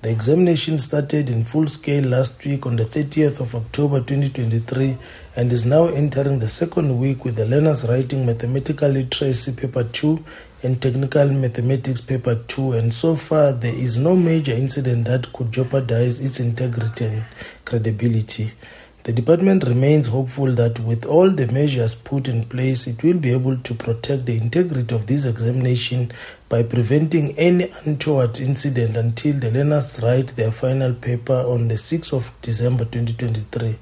The examination started in full scale last week on the 30th of October 2023 and is now entering the second week with the learners writing mathematical literacy paper 2 and technical mathematics paper 2 and so far there is no major incident that could jeopardize its integrity and credibility. The department remains hopeful that with all the measures put in place, it will be able to protect the integrity of this examination by preventing any untoward incident until the learners write their final paper on the 6th of December 2023.